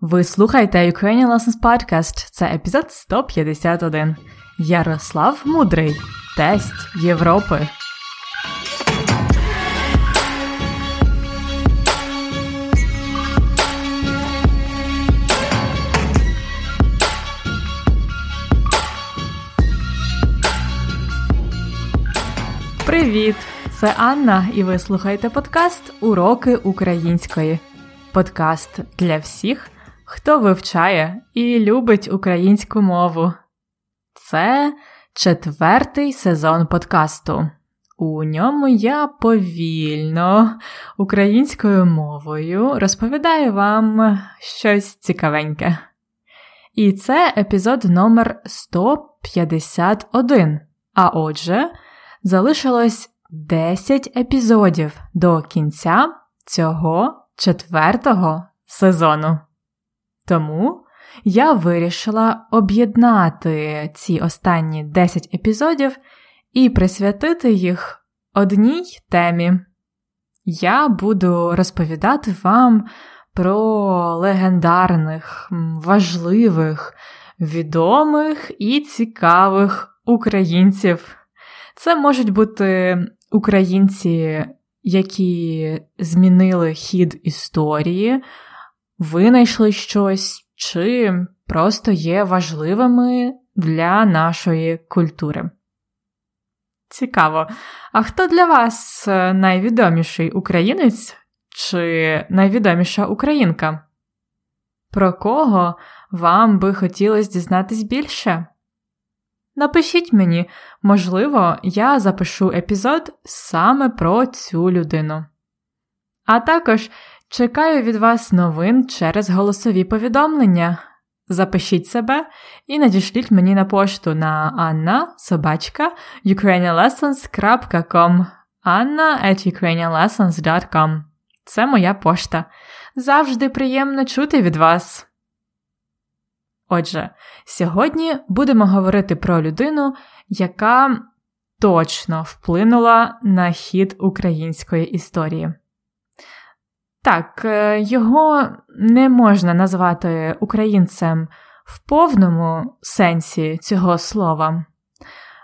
Ви слухаєте Ukrainian Lessons Podcast. Це епізод 151. Ярослав Мудрий. Тесть Європи. Привіт! Це Анна, і ви слухаєте подкаст Уроки української. Подкаст для всіх, хто вивчає і любить українську мову. Це четвертий сезон подкасту. У ньому я повільно українською мовою розповідаю вам щось цікавеньке. І це епізод номер 151. А отже, залишилось 10 епізодів до кінця цього четвертого сезону. Тому я вирішила об'єднати ці останні 10 епізодів і присвятити їх одній темі. Я буду розповідати вам про легендарних, важливих, відомих і цікавих українців. Це можуть бути українці, які змінили хід історії, винайшли щось, чи просто є важливими для нашої культури. Цікаво. А хто для вас найвідоміший українець чи найвідоміша українка? Про кого вам би хотілося дізнатись більше? Напишіть мені, можливо, я запишу епізод саме про цю людину. А також чекаю від вас новин через голосові повідомлення. Запишіть себе і надішліть мені на пошту на anna собачка ukrainianlessons.com anna at ukrainianlessons.com Це моя пошта. Завжди приємно чути від вас. Отже, сьогодні будемо говорити про людину, яка точно вплинула на хід української історії. Так, е, його не можна назвати українцем в повному сенсі цього слова.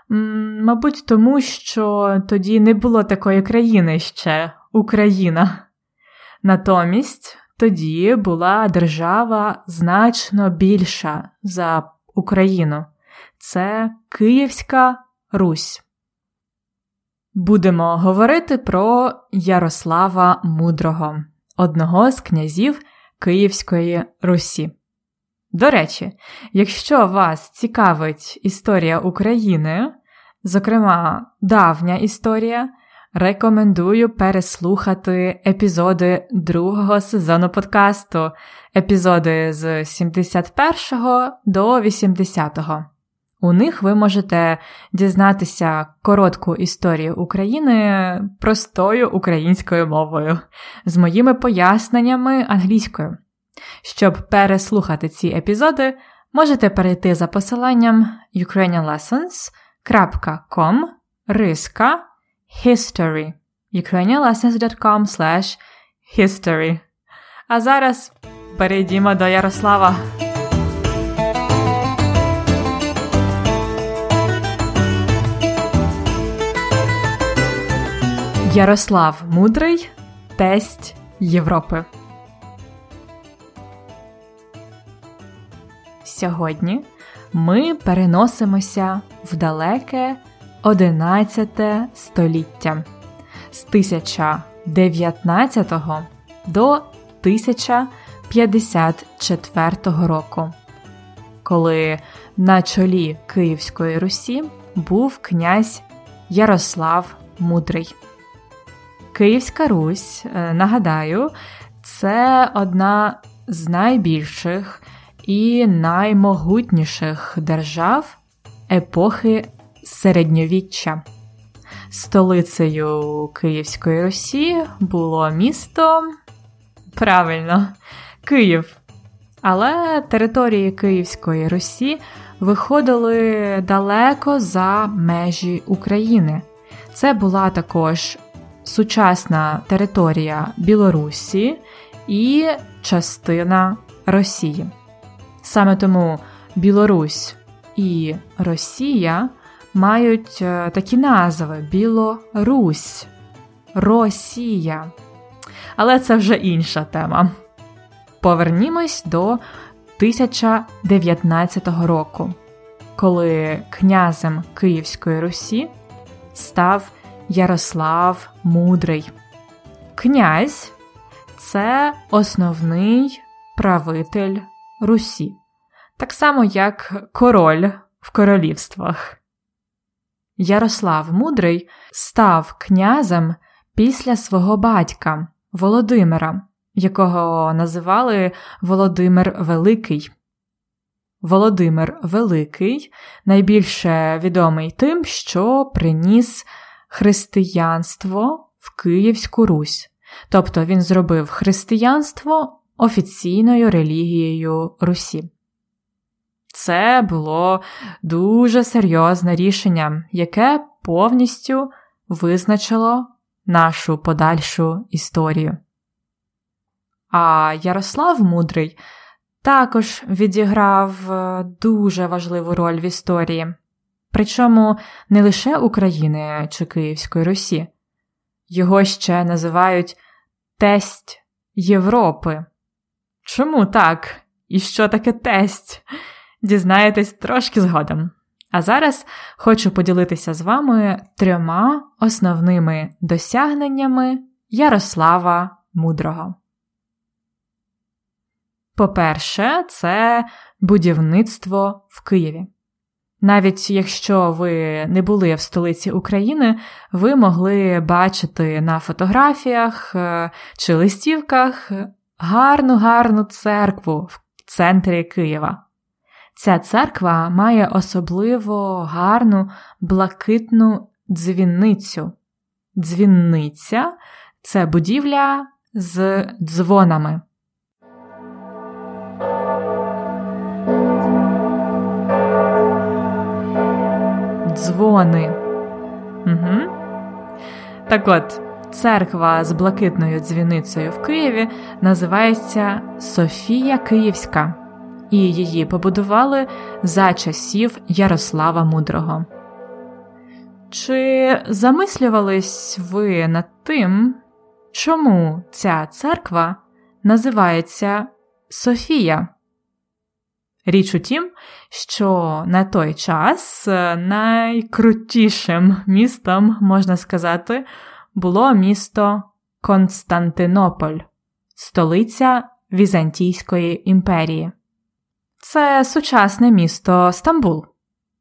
Мабуть, тому що тоді не було такої країни ще Україна. Натомість тоді була держава значно більша за Україну. Це Київська Русь. Будемо говорити про Ярослава Мудрого, одного з князів Київської Русі. До речі, якщо вас цікавить історія України, зокрема давня історія, Рекомендую переслухати епізоди другого сезону подкасту, епізоди з 71 до 80. У них ви можете дізнатися коротку історію України простою українською мовою з моїми поясненнями англійською. Щоб переслухати ці епізоди, можете перейти за посиланням ukrainianlessons.com риска history. ukrainianlessons.com slash history. А зараз перейдімо до Ярослава. Ярослав Мудрий тесть Європи. Сьогодні ми переносимося в далеке 11 століття з 1019 до 1054 року, коли на чолі Київської Русі був князь Ярослав Мудрий. Київська Русь, е, нагадаю, це одна з найбільших і наймогутніших держав епохи середньовіччя. Столицею Київської Русі було місто правильно, Київ. Але території Київської Русі виходили далеко за межі України. Це була також сучасна територія Білорусі і частина Росії. Саме тому Білорусь і Росія мають е, такі назви: Білорусь, Росія. Але це вже інша тема. Повернімось до 1019 року, коли князем Київської Русі став Ярослав Мудрий. Князь це основний правитель Русі, так само як король в королівствах. Ярослав Мудрий став князем після свого батька Володимира, якого називали Володимир Великий. Володимир Великий найбільше відомий тим, що приніс християнство в Київську Русь, тобто він зробив християнство офіційною релігією Русі. Це було дуже серйозне рішення, яке повністю визначило нашу подальшу історію. А Ярослав Мудрий також відіграв е, дуже важливу роль в історії, причому не лише України чи Київської Русі, його ще називають тесть Європи. Чому так? І що таке тесть? Дізнаєтесь трошки згодом. А зараз хочу поділитися з вами трьома основними досягненнями Ярослава Мудрого. По-перше, це будівництво в Києві. Навіть якщо ви не були в столиці України, ви могли бачити на фотографіях е, чи листівках гарну гарну церкву в центрі Києва. Ця церква має особливо гарну блакитну дзвінницю. Дзвінниця це будівля з дзвонами. Дзвони. Угу. Так от, церква з блакитною дзвіницею в Києві називається Софія Київська і її побудували за часів Ярослава Мудрого. Чи замислювались ви над тим, чому ця церква називається Софія? Річ у тім, що на той час найкрутішим містом, можна сказати, було місто Константинополь, столиця Візантійської імперії це сучасне місто Стамбул.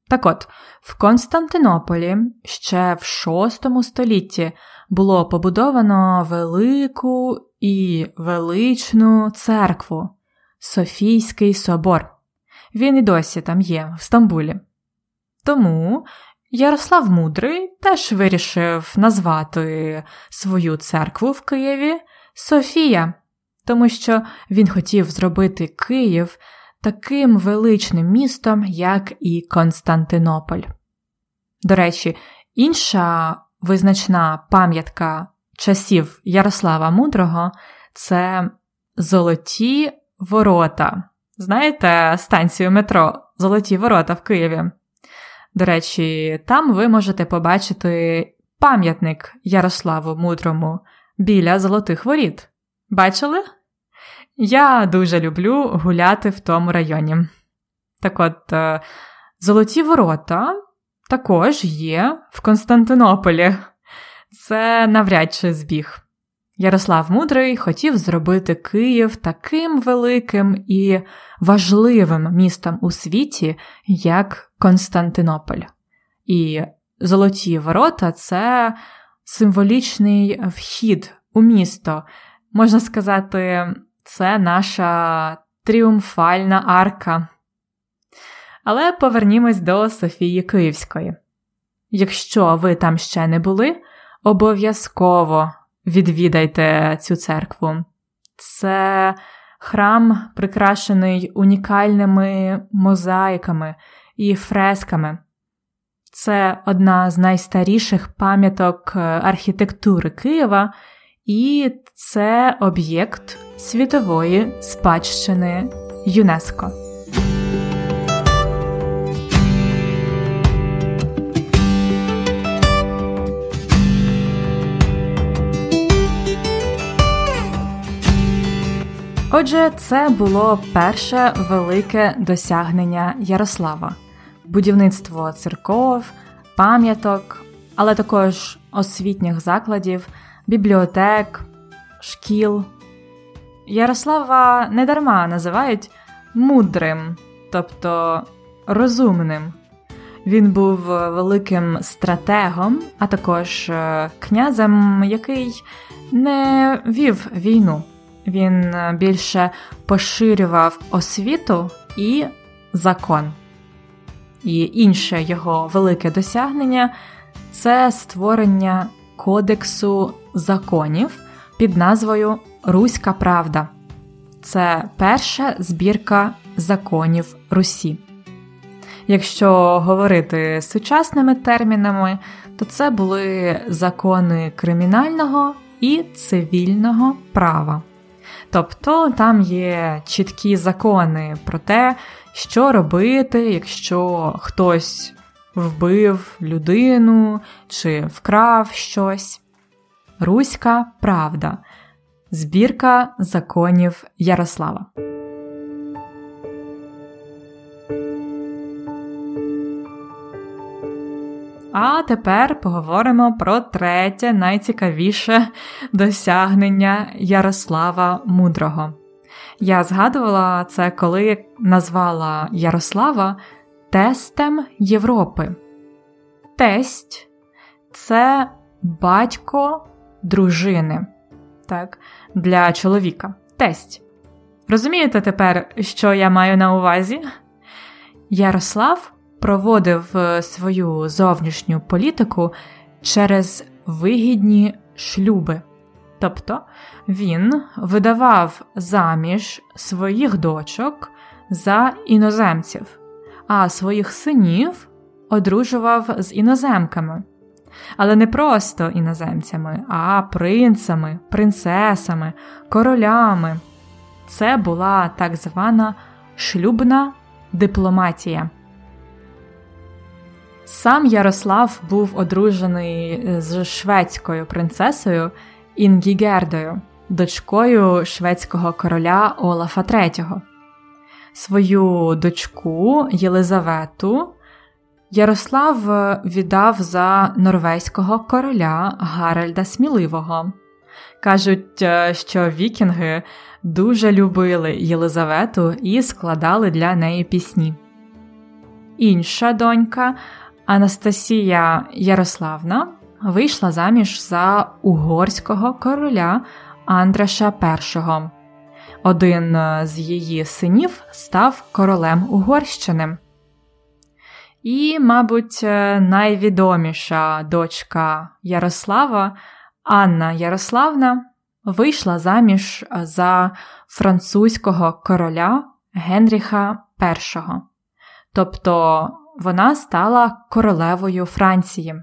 Так от, в Константинополі ще в VI столітті було побудовано велику і величну церкву Софійський собор. Він і досі там є, в Стамбулі. Тому Ярослав Мудрий теж вирішив назвати свою церкву в Києві Софія, тому що він хотів зробити Київ таким величним містом, як і Константинополь. До речі, інша визначна пам'ятка часів Ярослава Мудрого це Золоті Ворота. Знаєте, станцію метро Золоті Ворота в Києві. До речі, там ви можете побачити пам'ятник Ярославу Мудрому біля Золотих Воріт. Бачили? Я дуже люблю гуляти в тому районі. Так от, е, Золоті ворота також є в Константинополі. Це навряд чи збіг. Ярослав Мудрий хотів зробити Київ таким великим і важливим містом у світі, як Константинополь. І золоті ворота це символічний вхід у місто, можна сказати, це наша тріумфальна арка. Але повернімось до Софії Київської. Якщо ви там ще не були, обов'язково відвідайте цю церкву. Це храм, прикрашений унікальними мозаїками і фресками. Це одна з найстаріших пам'яток архітектури Києва, і це об'єкт світової спадщини ЮНЕСКО. Отже, це було перше велике досягнення Ярослава будівництво церков, пам'яток, але також освітніх закладів, бібліотек, шкіл. Ярослава недарма називають мудрим, тобто розумним. Він був великим стратегом, а також е, князем, який не вів війну. Він е, більше поширював освіту і закон. І інше його велике досягнення це створення кодексу законів під назвою Руська Правда. Це перша збірка законів Русі. Якщо говорити сучасними термінами, то це були закони кримінального і цивільного права. Тобто там є чіткі закони про те, що робити, якщо хтось вбив людину чи вкрав щось. Руська Правда. Збірка законів Ярослава. А тепер поговоримо про третє найцікавіше досягнення Ярослава Мудрого. Я згадувала це, коли назвала Ярослава тестем Європи. Тесть це батько дружини так, для чоловіка. Тесть. Розумієте тепер, що я маю на увазі? Ярослав проводив е, свою зовнішню політику через вигідні шлюби. Тобто він видавав заміж своїх дочок за іноземців, а своїх синів одружував з іноземками. Але не просто іноземцями, а принцами, принцесами, королями. Це була так звана шлюбна дипломатія. Сам Ярослав був одружений з шведською принцесою Інгігердою, дочкою шведського короля Олафа III. Свою дочку Єлизавету Ярослав віддав за норвезького короля Гаральда Сміливого. Кажуть, е, що вікінги дуже любили Єлизавету і складали для неї пісні. Інша донька Анастасія Ярославна вийшла заміж за угорського короля Андраша І. Один з її синів став королем Угорщини. І, мабуть, найвідоміша дочка Ярослава Анна Ярославна вийшла заміж за французького короля Генріха І. Тобто вона стала королевою Франції.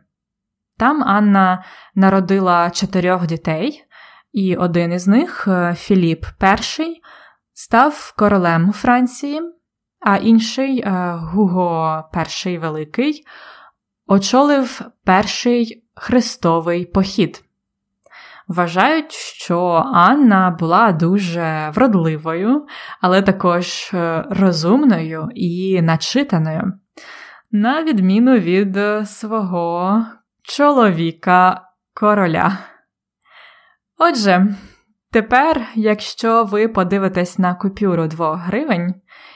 Там Анна народила чотирьох дітей, і один із них, е, Філіп І, став королем Франції, а інший е, Гуго І Великий очолив перший хрестовий похід. Вважають, що Анна була дуже вродливою, але також е, розумною і начитаною на відміну від свого чоловіка короля. Отже, тепер, якщо ви подивитесь на купюру 2 гривень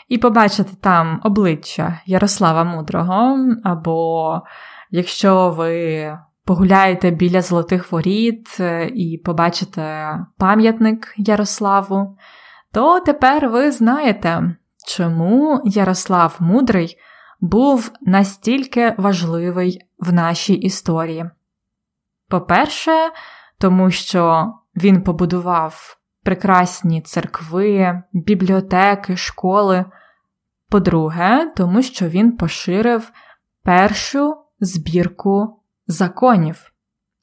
і побачите там обличчя Ярослава Мудрого, або якщо ви погуляєте біля золотих воріт і побачите пам'ятник Ярославу, то тепер ви знаєте, чому Ярослав Мудрий був настільки важливий в нашій історії. По-перше, тому що він побудував прекрасні церкви, бібліотеки, школи. По-друге, тому що він поширив першу збірку законів.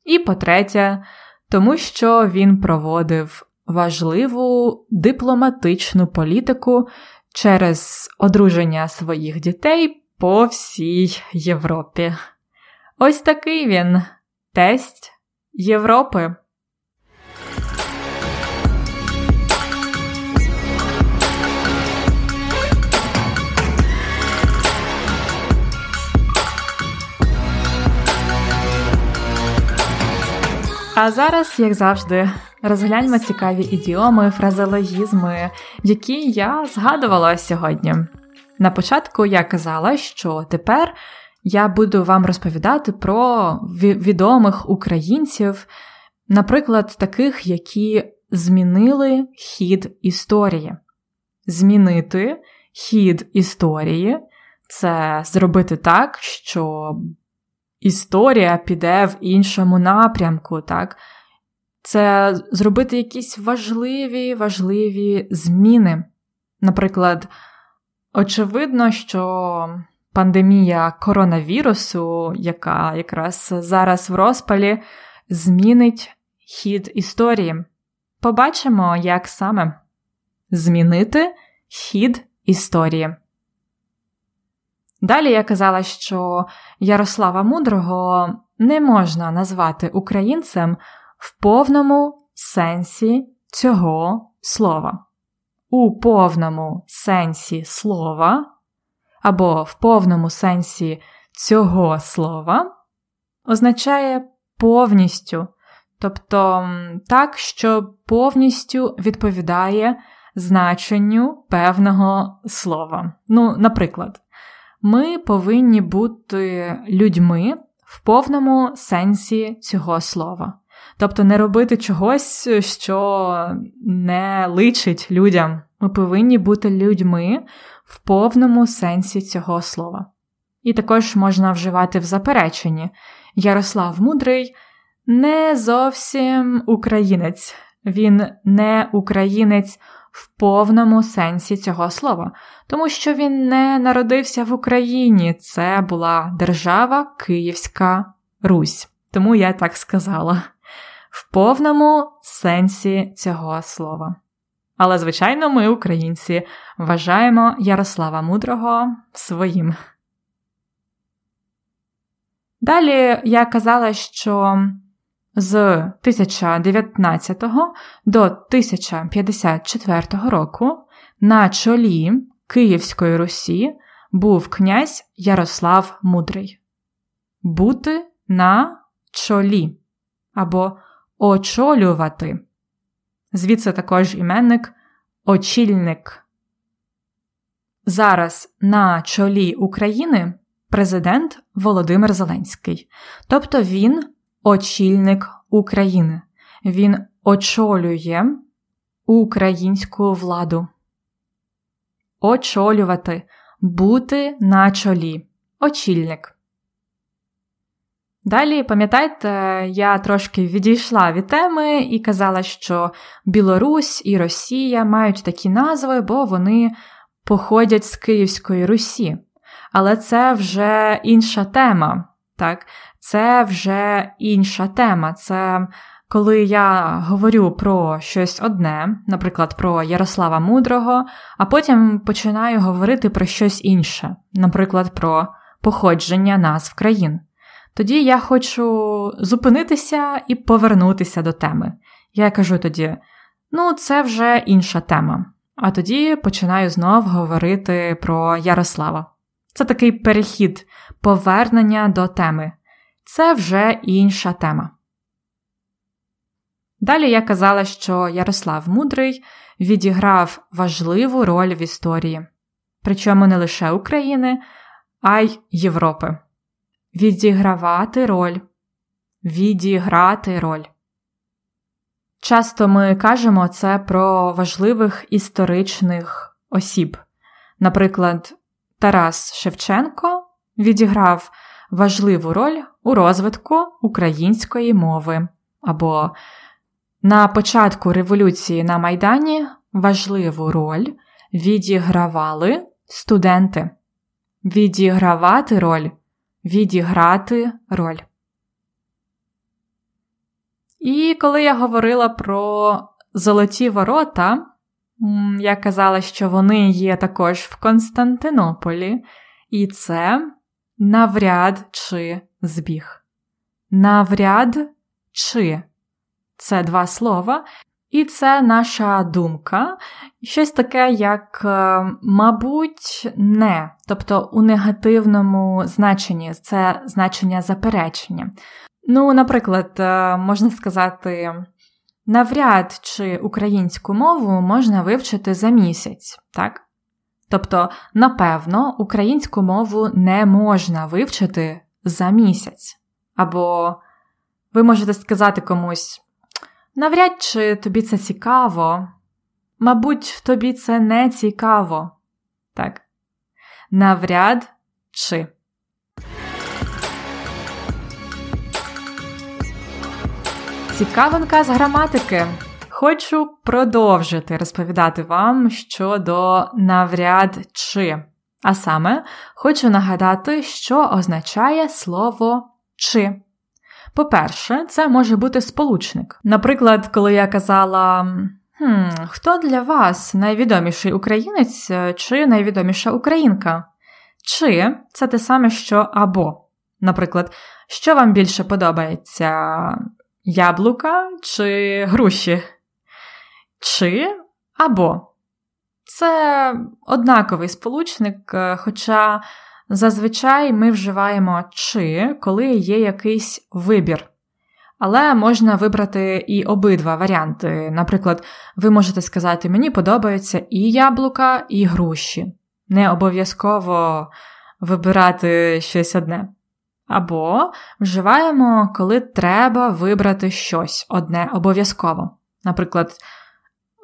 І по-третє, тому що він проводив важливу дипломатичну політику через одруження своїх дітей по всій Європі. Ось такий він тесть Європи. А зараз, як завжди, розгляньмо цікаві ідіоми, фразеологізми, які я згадувала сьогодні. На початку я казала, що тепер я буду вам розповідати про відомих українців, наприклад, таких, які змінили хід історії. Змінити хід історії це зробити так, що історія піде в іншому напрямку, так? Це зробити якісь важливі, важливі зміни. Наприклад, очевидно, що пандемія коронавірусу, яка якраз зараз в розпалі, змінить хід історії. Побачимо, як саме змінити хід історії. Далі я казала, що Ярослава Мудрого не можна назвати українцем в повному сенсі цього слова. У повному сенсі слова або в повному сенсі цього слова означає повністю, тобто так, що повністю відповідає значенню певного слова. Ну, наприклад, ми повинні бути людьми в повному сенсі цього слова. Тобто не робити чогось, що не личить людям. Ми повинні бути людьми в повному сенсі цього слова. І також можна вживати в запереченні Ярослав Мудрий не зовсім українець, він не українець в повному сенсі цього слова, тому що він не народився в Україні, це була держава Київська Русь. Тому я так сказала. В повному сенсі цього слова. Але, звичайно, ми, українці, вважаємо Ярослава Мудрого своїм. Далі я казала, що з 1019 до 1054 року на чолі Київської Русі був князь Ярослав Мудрий. Бути на чолі або очолювати. Звідси також іменник очільник. Зараз на чолі України президент Володимир Зеленський. Тобто він очільник України. Він очолює українську владу. Очолювати, бути на чолі. Очільник. Далі, пам'ятаєте, я трошки відійшла від теми і казала, що Білорусь і Росія мають такі назви, бо вони походять з Київської Русі. Але це вже інша тема. так? Це вже інша тема. Це коли я говорю про щось одне, наприклад, про Ярослава Мудрого, а потім починаю говорити про щось інше, наприклад, про походження назв країн. Тоді я хочу зупинитися і повернутися до теми. Я кажу тоді: ну, це вже інша тема. А тоді починаю знов говорити про Ярослава. Це такий перехід, повернення до теми. Це вже інша тема. Далі я казала, що Ярослав Мудрий відіграв важливу роль в історії, причому не лише України, а й Європи. Відігравати роль, відіграти роль. Часто ми кажемо це про важливих історичних осіб. Наприклад, Тарас Шевченко відіграв важливу роль у розвитку української мови або на початку революції на Майдані важливу роль відігравали студенти. Відігравати роль, відіграти роль. І коли я говорила про золоті ворота, я казала, що вони є також в Константинополі, і це навряд чи збіг. Навряд чи це два слова, і це наша думка, щось таке, як, е, мабуть, не, тобто у негативному значенні це значення заперечення. Ну, наприклад, е, можна сказати, навряд чи українську мову можна вивчити за місяць, так? Тобто, напевно, українську мову не можна вивчити за місяць. Або ви можете сказати комусь, навряд чи тобі це цікаво, мабуть, тобі це не цікаво. Так. Навряд чи. Цікавинка з граматики. Хочу продовжити розповідати вам щодо навряд чи. А саме, хочу нагадати, що означає слово чи. По-перше, це може бути сполучник. Наприклад, коли я казала. «Хм, Хто для вас найвідоміший українець чи найвідоміша українка? Чи це те саме, що або. Наприклад, що вам більше подобається яблука чи груші? Чи або. Це однаковий сполучник, е, хоча зазвичай ми вживаємо чи, коли є якийсь вибір. Але можна вибрати і обидва варіанти. Наприклад, ви можете сказати, мені подобаються і яблука, і груші. Не обов'язково вибирати щось одне. Або вживаємо, коли треба вибрати щось одне обов'язково. Наприклад,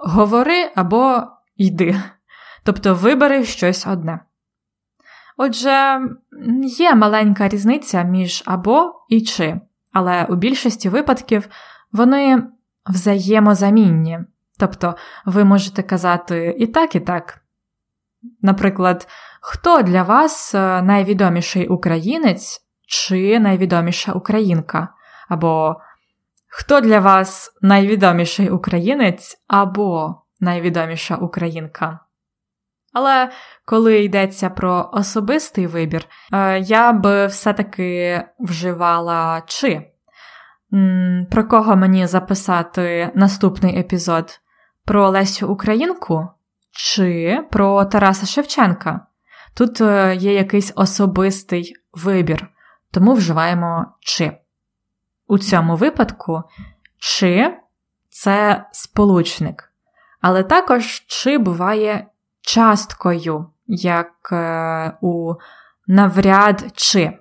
говори або йди. Тобто вибери щось одне. Отже, є маленька різниця між або і чи, але у більшості випадків вони взаємозамінні. Тобто ви можете казати і так, і так. Наприклад, хто для вас е, найвідоміший українець чи найвідоміша українка? Або хто для вас найвідоміший українець або найвідоміша українка? Але коли йдеться про особистий вибір, е, я би все-таки вживала чи. Про кого мені записати наступний епізод? Про Лесю Українку чи про Тараса Шевченка? Тут е, є якийсь особистий вибір, тому вживаємо чи. У цьому випадку чи це сполучник, але також чи буває часткою, як е, у навряд чи.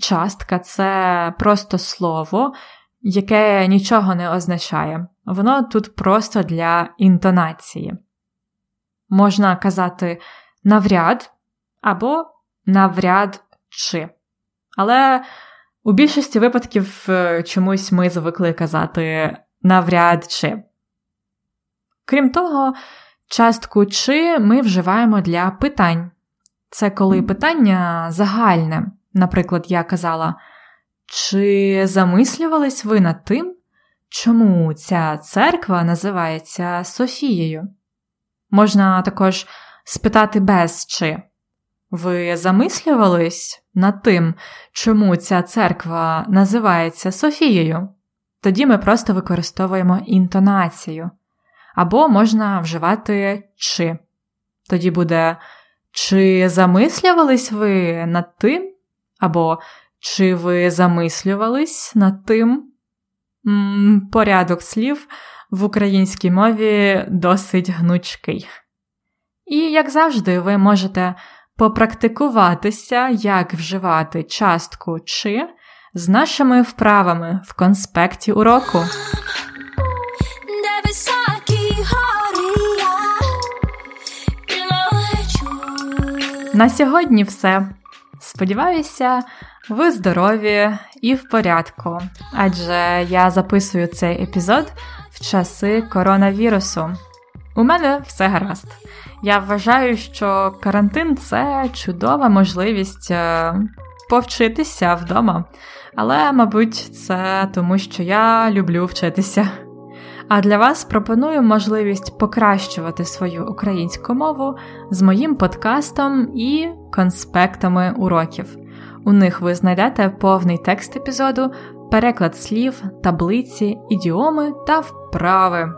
Частка це просто слово, яке нічого не означає. Воно тут просто для інтонації. Можна казати навряд або навряд чи. Але у більшості випадків е, чомусь ми звикли казати навряд чи. Крім того, Частку чи ми вживаємо для питань. Це коли питання загальне. Наприклад, я казала, чи замислювались ви над тим, чому ця церква називається Софією? Можна також спитати без чи. Ви замислювались над тим, чому ця церква називається Софією? Тоді ми просто використовуємо інтонацію або можна вживати чи. Тоді буде чи замислювались ви над тим, або чи ви замислювались над тим? Порядок слів в українській мові досить гнучкий. І, як завжди, ви можете попрактикуватися, як вживати частку чи з нашими вправами в конспекті уроку. На сьогодні все. Сподіваюся, ви здорові і в порядку, адже я записую цей епізод в часи коронавірусу. У мене все гаразд. Я вважаю, що карантин це чудова можливість е, повчитися вдома. Але, мабуть, це тому, що я люблю вчитися. А для вас пропоную можливість покращувати свою українську мову з моїм подкастом і конспектами уроків. У них ви знайдете повний текст епізоду, переклад слів, таблиці, ідіоми та вправи.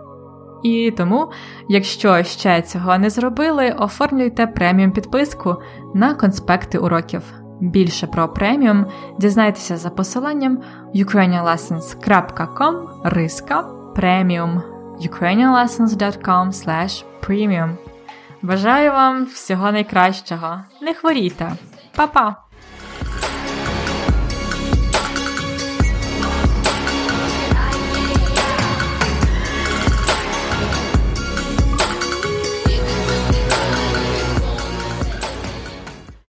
І тому, якщо ще цього не зробили, оформлюйте преміум підписку на конспекти уроків. Більше про преміум дізнайтеся за посиланням ukrainianlessons.com риска преміум ukrainianlessons.com premium Бажаю вам всього найкращого. Не хворійте! Па-па!